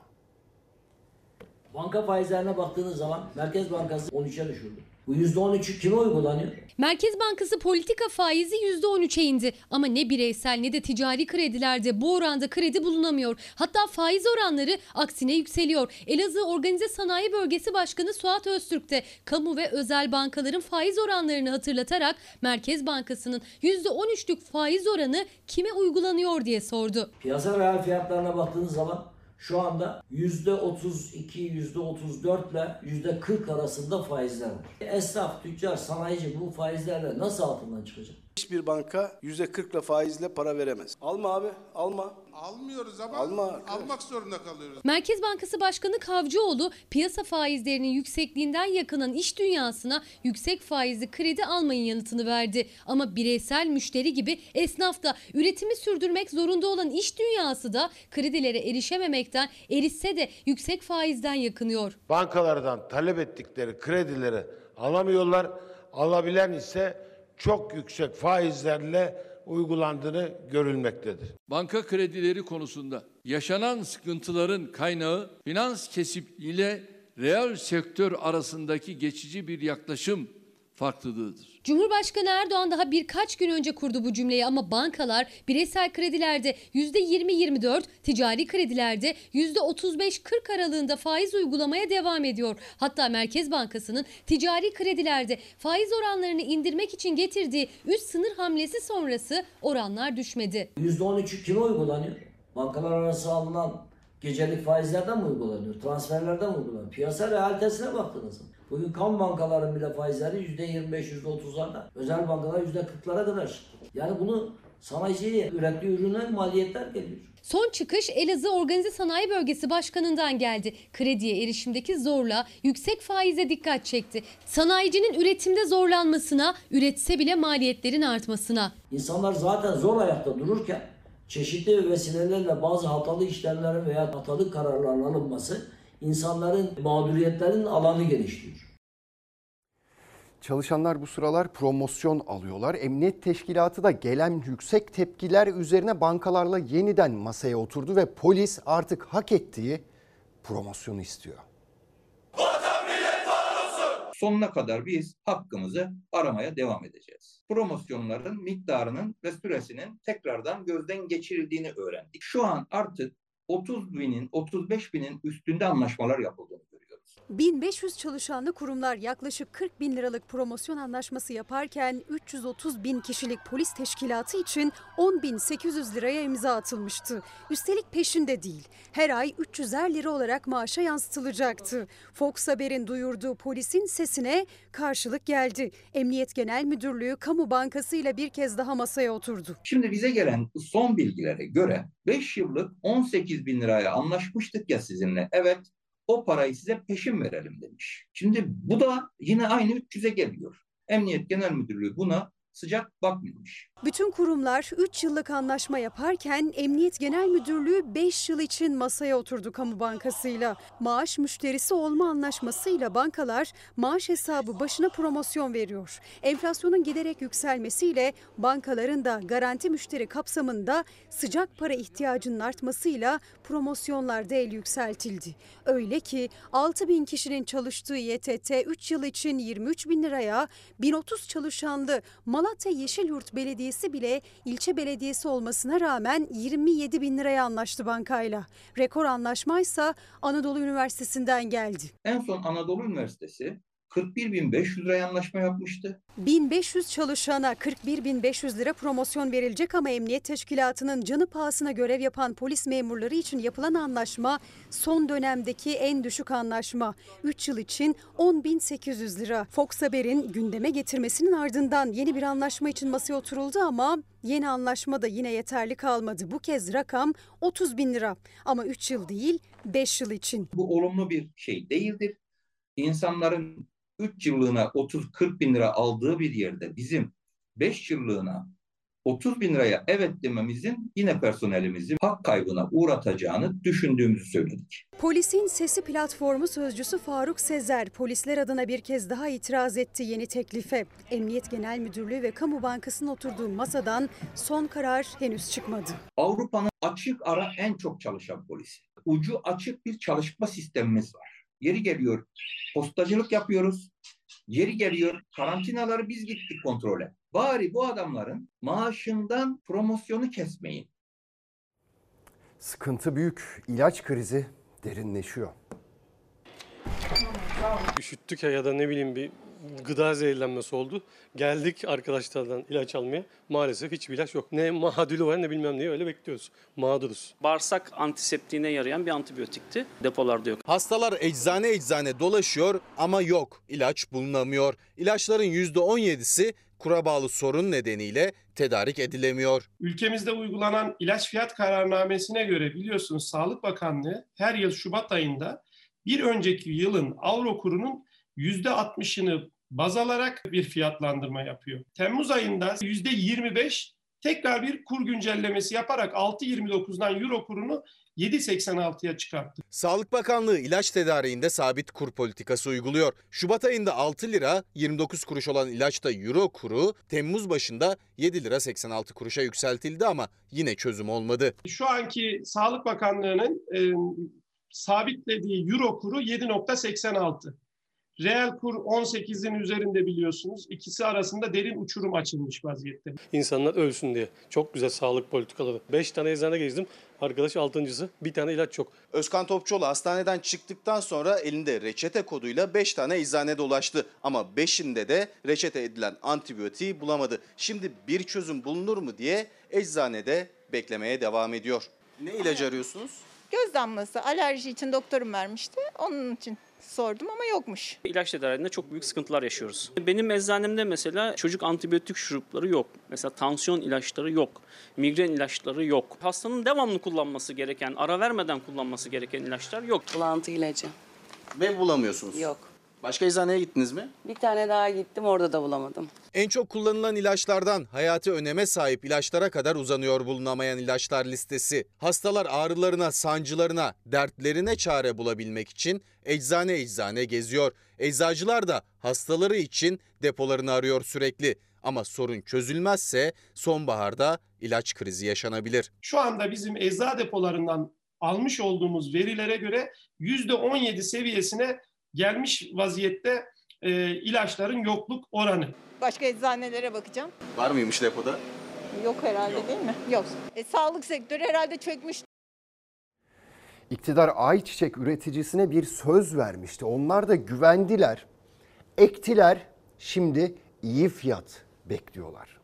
Banka faizlerine baktığınız zaman Merkez Bankası 13'e düşürdü. Bu %13'ü kime uygulanıyor? Merkez Bankası politika faizi %13'e indi ama ne bireysel ne de ticari kredilerde bu oranda kredi bulunamıyor. Hatta faiz oranları aksine yükseliyor. Elazığ Organize Sanayi Bölgesi Başkanı Suat Öztürk de kamu ve özel bankaların faiz oranlarını hatırlatarak Merkez Bankası'nın %13'lük faiz oranı kime uygulanıyor diye sordu. Piyasa reel fiyatlarına baktığınız zaman şu anda %32, %34 ile %40 arasında faizler var. Esnaf, tüccar, sanayici bu faizlerle nasıl altından çıkacak? Hiçbir banka %40 ile faizle para veremez. Alma abi, alma. Almıyoruz ama Alma. almak zorunda kalıyoruz. Merkez Bankası Başkanı Kavcıoğlu piyasa faizlerinin yüksekliğinden yakınan iş dünyasına yüksek faizli kredi almayın yanıtını verdi. Ama bireysel müşteri gibi esnaf da üretimi sürdürmek zorunda olan iş dünyası da kredilere erişememekten erişse de yüksek faizden yakınıyor. Bankalardan talep ettikleri kredileri alamıyorlar. Alabilen ise çok yüksek faizlerle uygulandığını görülmektedir. Banka kredileri konusunda yaşanan sıkıntıların kaynağı finans kesip ile reel sektör arasındaki geçici bir yaklaşım farklılığıdır. Cumhurbaşkanı Erdoğan daha birkaç gün önce kurdu bu cümleyi ama bankalar bireysel kredilerde %20-24, ticari kredilerde %35-40 aralığında faiz uygulamaya devam ediyor. Hatta Merkez Bankası'nın ticari kredilerde faiz oranlarını indirmek için getirdiği üst sınır hamlesi sonrası oranlar düşmedi. %13'ü kime uygulanıyor? Bankalar arası alınan gecelik faizlerden mi uygulanıyor? Transferlerden mi uygulanıyor? Piyasa realitesine baktınız mı? Bugün kamu bankaların bile faizleri %25-%30'larda. Özel bankalar %40'lara kadar çıktı. Yani bunu sanayiciye ürettiği ürüne maliyetler geliyor. Son çıkış Elazığ Organize Sanayi Bölgesi Başkanı'ndan geldi. Krediye erişimdeki zorla yüksek faize dikkat çekti. Sanayicinin üretimde zorlanmasına, üretse bile maliyetlerin artmasına. İnsanlar zaten zor ayakta dururken çeşitli vesilelerle bazı hatalı işlemlerin veya hatalı kararların alınması insanların mağduriyetlerin alanı genişliyor. Çalışanlar bu sıralar promosyon alıyorlar. Emniyet teşkilatı da gelen yüksek tepkiler üzerine bankalarla yeniden masaya oturdu ve polis artık hak ettiği promosyonu istiyor. Sonuna kadar biz hakkımızı aramaya devam edeceğiz. Promosyonların miktarının ve süresinin tekrardan gözden geçirildiğini öğrendik. Şu an artık 30 binin, 35 binin üstünde anlaşmalar görüyoruz. 1500 çalışanlı kurumlar yaklaşık 40 bin liralık promosyon anlaşması yaparken 330 bin kişilik polis teşkilatı için 10.800 liraya imza atılmıştı. Üstelik peşinde değil. Her ay 300'er lira olarak maaşa yansıtılacaktı. Fox Haber'in duyurduğu polisin sesine karşılık geldi. Emniyet Genel Müdürlüğü Kamu Bankası ile bir kez daha masaya oturdu. Şimdi bize gelen son bilgilere göre 5 yıllık 18 bin liraya anlaşmıştık ya sizinle. Evet o parayı size peşin verelim demiş. Şimdi bu da yine aynı 300'e geliyor. Emniyet Genel Müdürlüğü buna sıcak bakmıyormuş. Bütün kurumlar 3 yıllık anlaşma yaparken Emniyet Genel Müdürlüğü 5 yıl için masaya oturdu Kamu Bankası'yla. Maaş müşterisi olma anlaşmasıyla bankalar maaş hesabı başına promosyon veriyor. Enflasyonun giderek yükselmesiyle bankaların da garanti müşteri kapsamında sıcak para ihtiyacının artmasıyla promosyonlar da el yükseltildi. Öyle ki 6 bin kişinin çalıştığı YTT 3 yıl için 23 bin liraya 1030 çalışanlı Malatya Yeşilyurt Belediyesi bile ilçe belediyesi olmasına rağmen 27 bin liraya anlaştı bankayla. Rekor anlaşmaysa Anadolu Üniversitesi'nden geldi. En son Anadolu Üniversitesi 41.500 liraya anlaşma yapmıştı. 1500 çalışana 41.500 lira promosyon verilecek ama Emniyet Teşkilatı'nın canı pahasına görev yapan polis memurları için yapılan anlaşma son dönemdeki en düşük anlaşma. 3 yıl için 10.800 lira. Fox Haber'in gündeme getirmesinin ardından yeni bir anlaşma için masaya oturuldu ama yeni anlaşma da yine yeterli kalmadı. Bu kez rakam 30 bin lira ama 3 yıl değil 5 yıl için. Bu olumlu bir şey değildir. İnsanların 3 yıllığına 30-40 bin lira aldığı bir yerde bizim 5 yıllığına 30 bin liraya evet dememizin yine personelimizi hak kaybına uğratacağını düşündüğümüzü söyledik. Polisin Sesi platformu sözcüsü Faruk Sezer polisler adına bir kez daha itiraz etti yeni teklife. Emniyet Genel Müdürlüğü ve Kamu Bankası'nın oturduğu masadan son karar henüz çıkmadı. Avrupa'nın açık ara en çok çalışan polisi. Ucu açık bir çalışma sistemimiz var. Yeri geliyor postacılık yapıyoruz. Yeri geliyor karantinaları biz gittik kontrole. Bari bu adamların maaşından promosyonu kesmeyin. Sıkıntı büyük. İlaç krizi derinleşiyor. Üşüttük ya ya da ne bileyim bir gıda zehirlenmesi oldu. Geldik arkadaşlardan ilaç almaya. Maalesef hiçbir ilaç yok. Ne mahadülü var ne bilmem ne öyle bekliyoruz. Mağduruz. Bağırsak antiseptiğine yarayan bir antibiyotikti. Depolarda yok. Hastalar eczane eczane dolaşıyor ama yok. İlaç bulunamıyor. İlaçların %17'si kura bağlı sorun nedeniyle tedarik edilemiyor. Ülkemizde uygulanan ilaç fiyat kararnamesine göre biliyorsunuz Sağlık Bakanlığı her yıl Şubat ayında bir önceki yılın avro kurunun %60'ını baz alarak bir fiyatlandırma yapıyor. Temmuz ayında %25 tekrar bir kur güncellemesi yaparak 6.29'dan euro kurunu 7.86'ya çıkarttı. Sağlık Bakanlığı ilaç tedariğinde sabit kur politikası uyguluyor. Şubat ayında 6 lira 29 kuruş olan ilaçta euro kuru Temmuz başında 7 lira 86 kuruşa yükseltildi ama yine çözüm olmadı. Şu anki Sağlık Bakanlığı'nın e, sabitlediği euro kuru 7.86. Reel kur 18'in üzerinde biliyorsunuz. İkisi arasında derin uçurum açılmış vaziyette. İnsanlar ölsün diye. Çok güzel sağlık politikaları. 5 tane eczane gezdim. Arkadaş altıncısı. Bir tane ilaç yok. Özkan Topçuoğlu hastaneden çıktıktan sonra elinde reçete koduyla 5 tane eczane dolaştı. Ama 5'inde de reçete edilen antibiyotiği bulamadı. Şimdi bir çözüm bulunur mu diye eczanede beklemeye devam ediyor. Ne ilacı arıyorsunuz? Göz damlası alerji için doktorum vermişti. Onun için sordum ama yokmuş. İlaç tedariğinde çok büyük sıkıntılar yaşıyoruz. Benim eczanemde mesela çocuk antibiyotik şurupları yok. Mesela tansiyon ilaçları yok. Migren ilaçları yok. Hastanın devamlı kullanması gereken, ara vermeden kullanması gereken ilaçlar yok. Bulantı ilacı. Ve bulamıyorsunuz. Yok. Başka eczaneye gittiniz mi? Bir tane daha gittim orada da bulamadım. En çok kullanılan ilaçlardan hayati öneme sahip ilaçlara kadar uzanıyor bulunamayan ilaçlar listesi. Hastalar ağrılarına, sancılarına, dertlerine çare bulabilmek için eczane eczane geziyor. Eczacılar da hastaları için depolarını arıyor sürekli. Ama sorun çözülmezse sonbaharda ilaç krizi yaşanabilir. Şu anda bizim ecza depolarından almış olduğumuz verilere göre %17 seviyesine gelmiş vaziyette e, ilaçların yokluk oranı. Başka eczanelere bakacağım. Var mıymış depoda? Yok herhalde değil mi? Yok. E, sağlık sektörü herhalde çökmüş. İktidar ayçiçek üreticisine bir söz vermişti. Onlar da güvendiler, ektiler. Şimdi iyi fiyat bekliyorlar.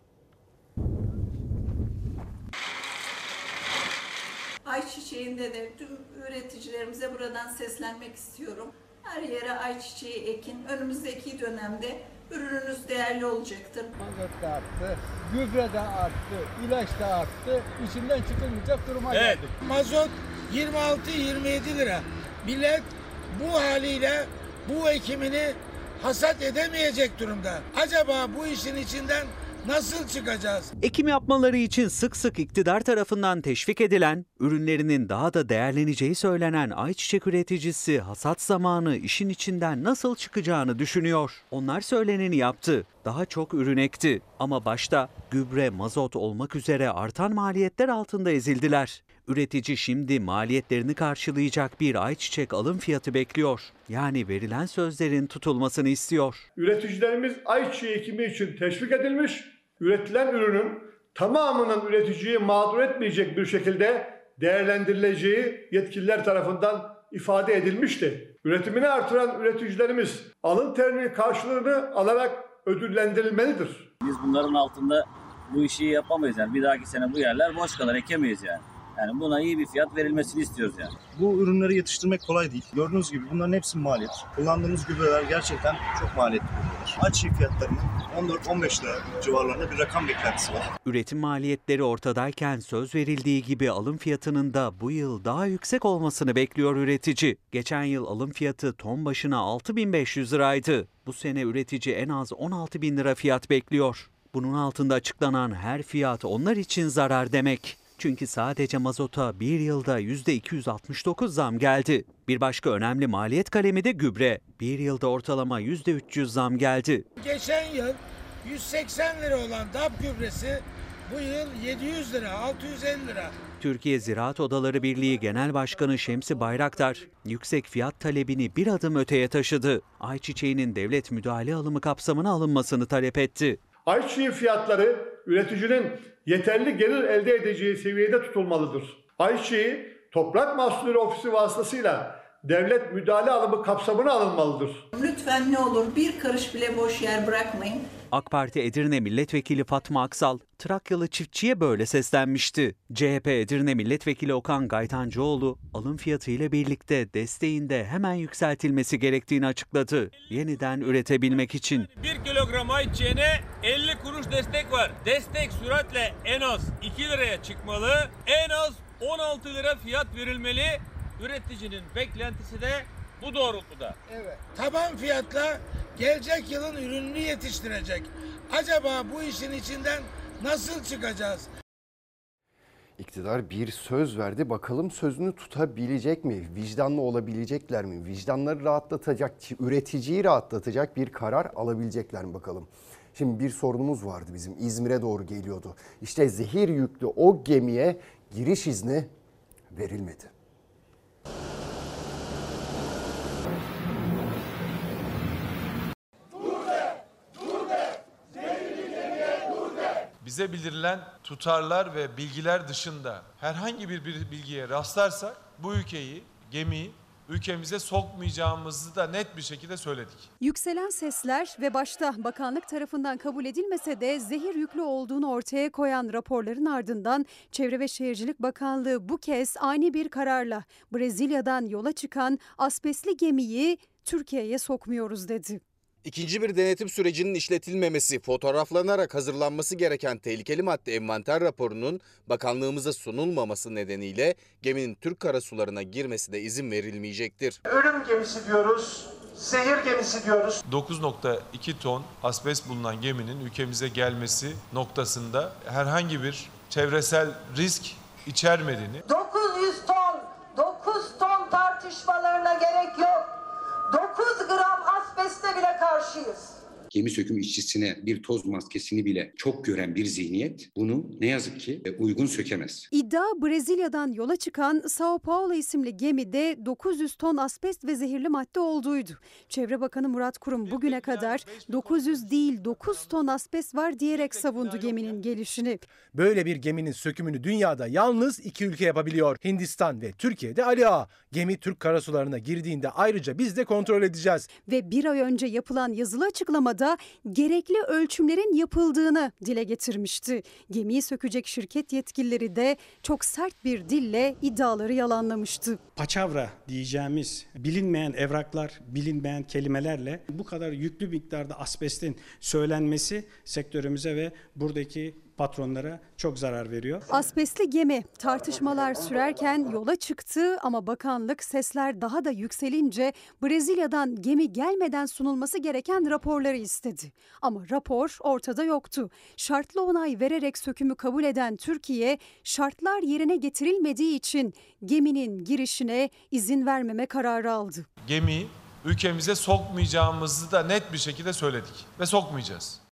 Ayçiçeğinde de tüm üreticilerimize buradan seslenmek istiyorum. Her yere ayçiçeği ekin. Önümüzdeki dönemde ürününüz değerli olacaktır. Mazot da arttı, gübre de arttı, ilaç da arttı. İçinden çıkılmayacak duruma Evet. geldik. Mazot 26-27 lira. Millet bu haliyle bu ekimini hasat edemeyecek durumda. Acaba bu işin içinden nasıl çıkacağız? Ekim yapmaları için sık sık iktidar tarafından teşvik edilen, ürünlerinin daha da değerleneceği söylenen ayçiçek üreticisi hasat zamanı işin içinden nasıl çıkacağını düşünüyor. Onlar söyleneni yaptı. Daha çok ürün ekti. Ama başta gübre, mazot olmak üzere artan maliyetler altında ezildiler. Üretici şimdi maliyetlerini karşılayacak bir ayçiçek alım fiyatı bekliyor. Yani verilen sözlerin tutulmasını istiyor. Üreticilerimiz ayçiçeği ekimi için teşvik edilmiş, üretilen ürünün tamamının üreticiyi mağdur etmeyecek bir şekilde değerlendirileceği yetkililer tarafından ifade edilmişti. Üretimini artıran üreticilerimiz alın terinin karşılığını alarak ödüllendirilmelidir. Biz bunların altında bu işi yapamayız yani. Bir dahaki sene bu yerler boş kalır, ekemeyiz yani. Yani buna iyi bir fiyat verilmesini istiyoruz yani. Bu ürünleri yetiştirmek kolay değil. Gördüğünüz gibi bunların hepsi maliyet. Kullandığımız gübreler gerçekten çok maliyetli gübreler. Ayçiçeği fiyatlarının 14-15 lira civarlarında bir rakam beklentisi var. Üretim maliyetleri ortadayken söz verildiği gibi alım fiyatının da bu yıl daha yüksek olmasını bekliyor üretici. Geçen yıl alım fiyatı ton başına 6500 liraydı. Bu sene üretici en az 16 bin lira fiyat bekliyor. Bunun altında açıklanan her fiyat onlar için zarar demek. Çünkü sadece mazota bir yılda %269 zam geldi. Bir başka önemli maliyet kalemi de gübre. Bir yılda ortalama %300 zam geldi. Geçen yıl 180 lira olan DAP gübresi bu yıl 700 lira, 650 lira. Türkiye Ziraat Odaları Birliği Genel Başkanı Şemsi Bayraktar, yüksek fiyat talebini bir adım öteye taşıdı. Ayçiçeğinin devlet müdahale alımı kapsamına alınmasını talep etti. Ayçiçeği fiyatları üreticinin yeterli gelir elde edeceği seviyede tutulmalıdır. Ayçiçeği Toprak Mahsulleri Ofisi vasıtasıyla devlet müdahale alımı kapsamına alınmalıdır. Lütfen ne olur bir karış bile boş yer bırakmayın. AK Parti Edirne Milletvekili Fatma Aksal, Trakyalı çiftçiye böyle seslenmişti. CHP Edirne Milletvekili Okan Gaytancıoğlu, alım fiyatı ile birlikte desteğinde hemen yükseltilmesi gerektiğini açıkladı. Yeniden üretebilmek için. 1 kilogram ayçiçeğine 50 kuruş destek var. Destek süratle en az 2 liraya çıkmalı. En az 16 lira fiyat verilmeli. Üreticinin beklentisi de bu doğrultuda. Evet. Taban fiyatla gelecek yılın ürününü yetiştirecek. Acaba bu işin içinden nasıl çıkacağız? İktidar bir söz verdi. Bakalım sözünü tutabilecek mi? Vicdanlı olabilecekler mi? Vicdanları rahatlatacak, üreticiyi rahatlatacak bir karar alabilecekler mi bakalım? Şimdi bir sorunumuz vardı bizim İzmir'e doğru geliyordu. İşte zehir yüklü o gemiye giriş izni verilmedi. Bize bildirilen tutarlar ve bilgiler dışında herhangi bir bilgiye rastlarsak bu ülkeyi, gemiyi ülkemize sokmayacağımızı da net bir şekilde söyledik. Yükselen sesler ve başta bakanlık tarafından kabul edilmese de zehir yüklü olduğunu ortaya koyan raporların ardından Çevre ve Şehircilik Bakanlığı bu kez ani bir kararla Brezilya'dan yola çıkan asbestli gemiyi Türkiye'ye sokmuyoruz dedi. İkinci bir denetim sürecinin işletilmemesi, fotoğraflanarak hazırlanması gereken tehlikeli madde envanter raporunun bakanlığımıza sunulmaması nedeniyle geminin Türk karasularına girmesine izin verilmeyecektir. Ölüm gemisi diyoruz, zehir gemisi diyoruz. 9.2 ton asbest bulunan geminin ülkemize gelmesi noktasında herhangi bir çevresel risk içermediğini 900 ton, 9 ton tartışmalarına gerek yok. 9 gram asbeste bile karşıyız. Gemi söküm işçisine bir toz maskesini bile çok gören bir zihniyet bunu ne yazık ki uygun sökemez. İddia Brezilya'dan yola çıkan Sao Paulo isimli gemide 900 ton asbest ve zehirli madde olduğuydu. Çevre Bakanı Murat Kurum bugüne kadar 900 değil 9 ton asbest var diyerek savundu geminin gelişini. Böyle bir geminin sökümünü dünyada yalnız iki ülke yapabiliyor. Hindistan ve Türkiye'de Ali Ağa. Gemi Türk karasularına girdiğinde ayrıca biz de kontrol edeceğiz. Ve bir ay önce yapılan yazılı açıklamada gerekli ölçümlerin yapıldığını dile getirmişti. Gemiyi sökecek şirket yetkilileri de çok sert bir dille iddiaları yalanlamıştı. Paçavra diyeceğimiz bilinmeyen evraklar, bilinmeyen kelimelerle bu kadar yüklü miktarda asbestin söylenmesi sektörümüze ve buradaki patronlara çok zarar veriyor. Asbestli gemi tartışmalar sürerken yola çıktı ama bakanlık sesler daha da yükselince Brezilya'dan gemi gelmeden sunulması gereken raporları istedi. Ama rapor ortada yoktu. Şartlı onay vererek sökümü kabul eden Türkiye şartlar yerine getirilmediği için geminin girişine izin vermeme kararı aldı. Gemiyi ülkemize sokmayacağımızı da net bir şekilde söyledik ve sokmayacağız.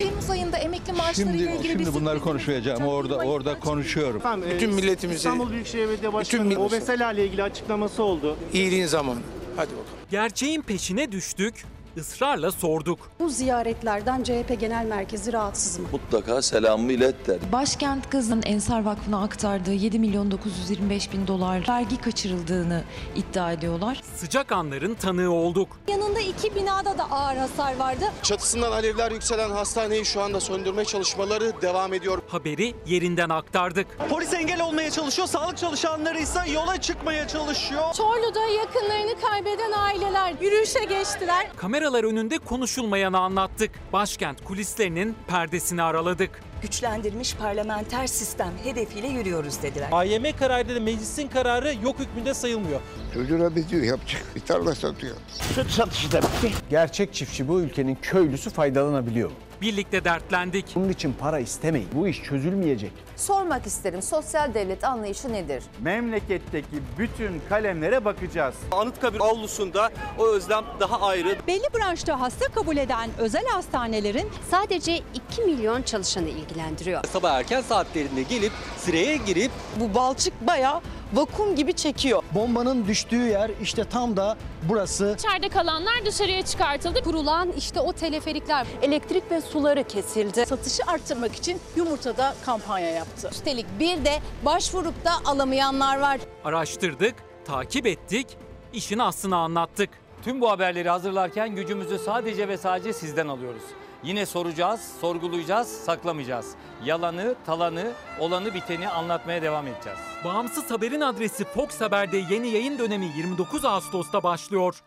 Temmuz ayında emekli maaşları ile Şimdi, ilgili şimdi bir bunları sürpriz konuşacağım. Orada orada konuşuyorum. Bütün milletimizi, İstanbul Büyükşehir Belediye Başkanı'nın o meseleyle ilgili açıklaması oldu. iyiliğin zamanı. Hadi bakalım. Gerçeğin peşine düştük, ısrarla sorduk. Bu ziyaretlerden CHP Genel Merkezi rahatsız mı? Mutlaka selamımı ilet der. Başkent Kızı'nın Ensar Vakfı'na aktardığı 7 milyon 925 bin dolar vergi kaçırıldığını iddia ediyorlar. Sıcak anların tanığı olduk. Yanında iki binada da ağır hasar vardı. Çatısından alevler yükselen hastaneyi şu anda söndürme çalışmaları devam ediyor. Haberi yerinden aktardık. Polis engel olmaya çalışıyor, sağlık çalışanları ise yola çıkmaya çalışıyor. Çorlu'da yakınlarını kaybeden aileler yürüyüşe geçtiler. Kameralar önünde konuşulmayanı anlattık. Başkent kulislerinin perdesini araladık. Güçlendirilmiş parlamenter sistem hedefiyle yürüyoruz dediler. AYM kararıyla da meclisin kararı yok hükmünde sayılmıyor. Çocuğuna benziyor yapacak bir tarla satıyor. Süt satışı da bitti. Gerçek çiftçi bu ülkenin köylüsü faydalanabiliyor. Birlikte dertlendik. Bunun için para istemeyin. Bu iş çözülmeyecek. Sormak isterim sosyal devlet anlayışı nedir? Memleketteki bütün kalemlere bakacağız. Anıtkabir avlusunda o özlem daha ayrı. Belli branşta hasta kabul eden özel hastanelerin sadece 2 milyon çalışanı ilgilendiriyor. Sabah erken saatlerinde gelip sıraya girip bu balçık bayağı vakum gibi çekiyor. Bombanın düştüğü yer işte tam da burası. İçeride kalanlar dışarıya çıkartıldı. Kurulan işte o teleferikler. Elektrik ve suları kesildi. Satışı arttırmak için yumurtada kampanya yaptı. Üstelik bir de başvurup da alamayanlar var. Araştırdık, takip ettik, işin aslını anlattık. Tüm bu haberleri hazırlarken gücümüzü sadece ve sadece sizden alıyoruz. Yine soracağız, sorgulayacağız, saklamayacağız. Yalanı, talanı, olanı biteni anlatmaya devam edeceğiz. Bağımsız haberin adresi Fox Haber'de yeni yayın dönemi 29 Ağustos'ta başlıyor.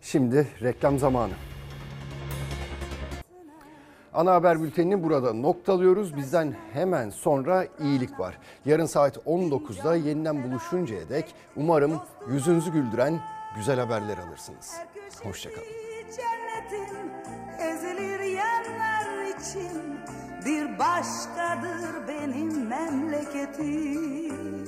Şimdi reklam zamanı. Ana haber bültenini burada noktalıyoruz. Bizden hemen sonra iyilik var. Yarın saat 19'da yeniden buluşuncaya dek umarım yüzünüzü güldüren güzel haberler alırsınız. Hoşçakalın. Ezilir yerler için bir başkadır benim memleketim.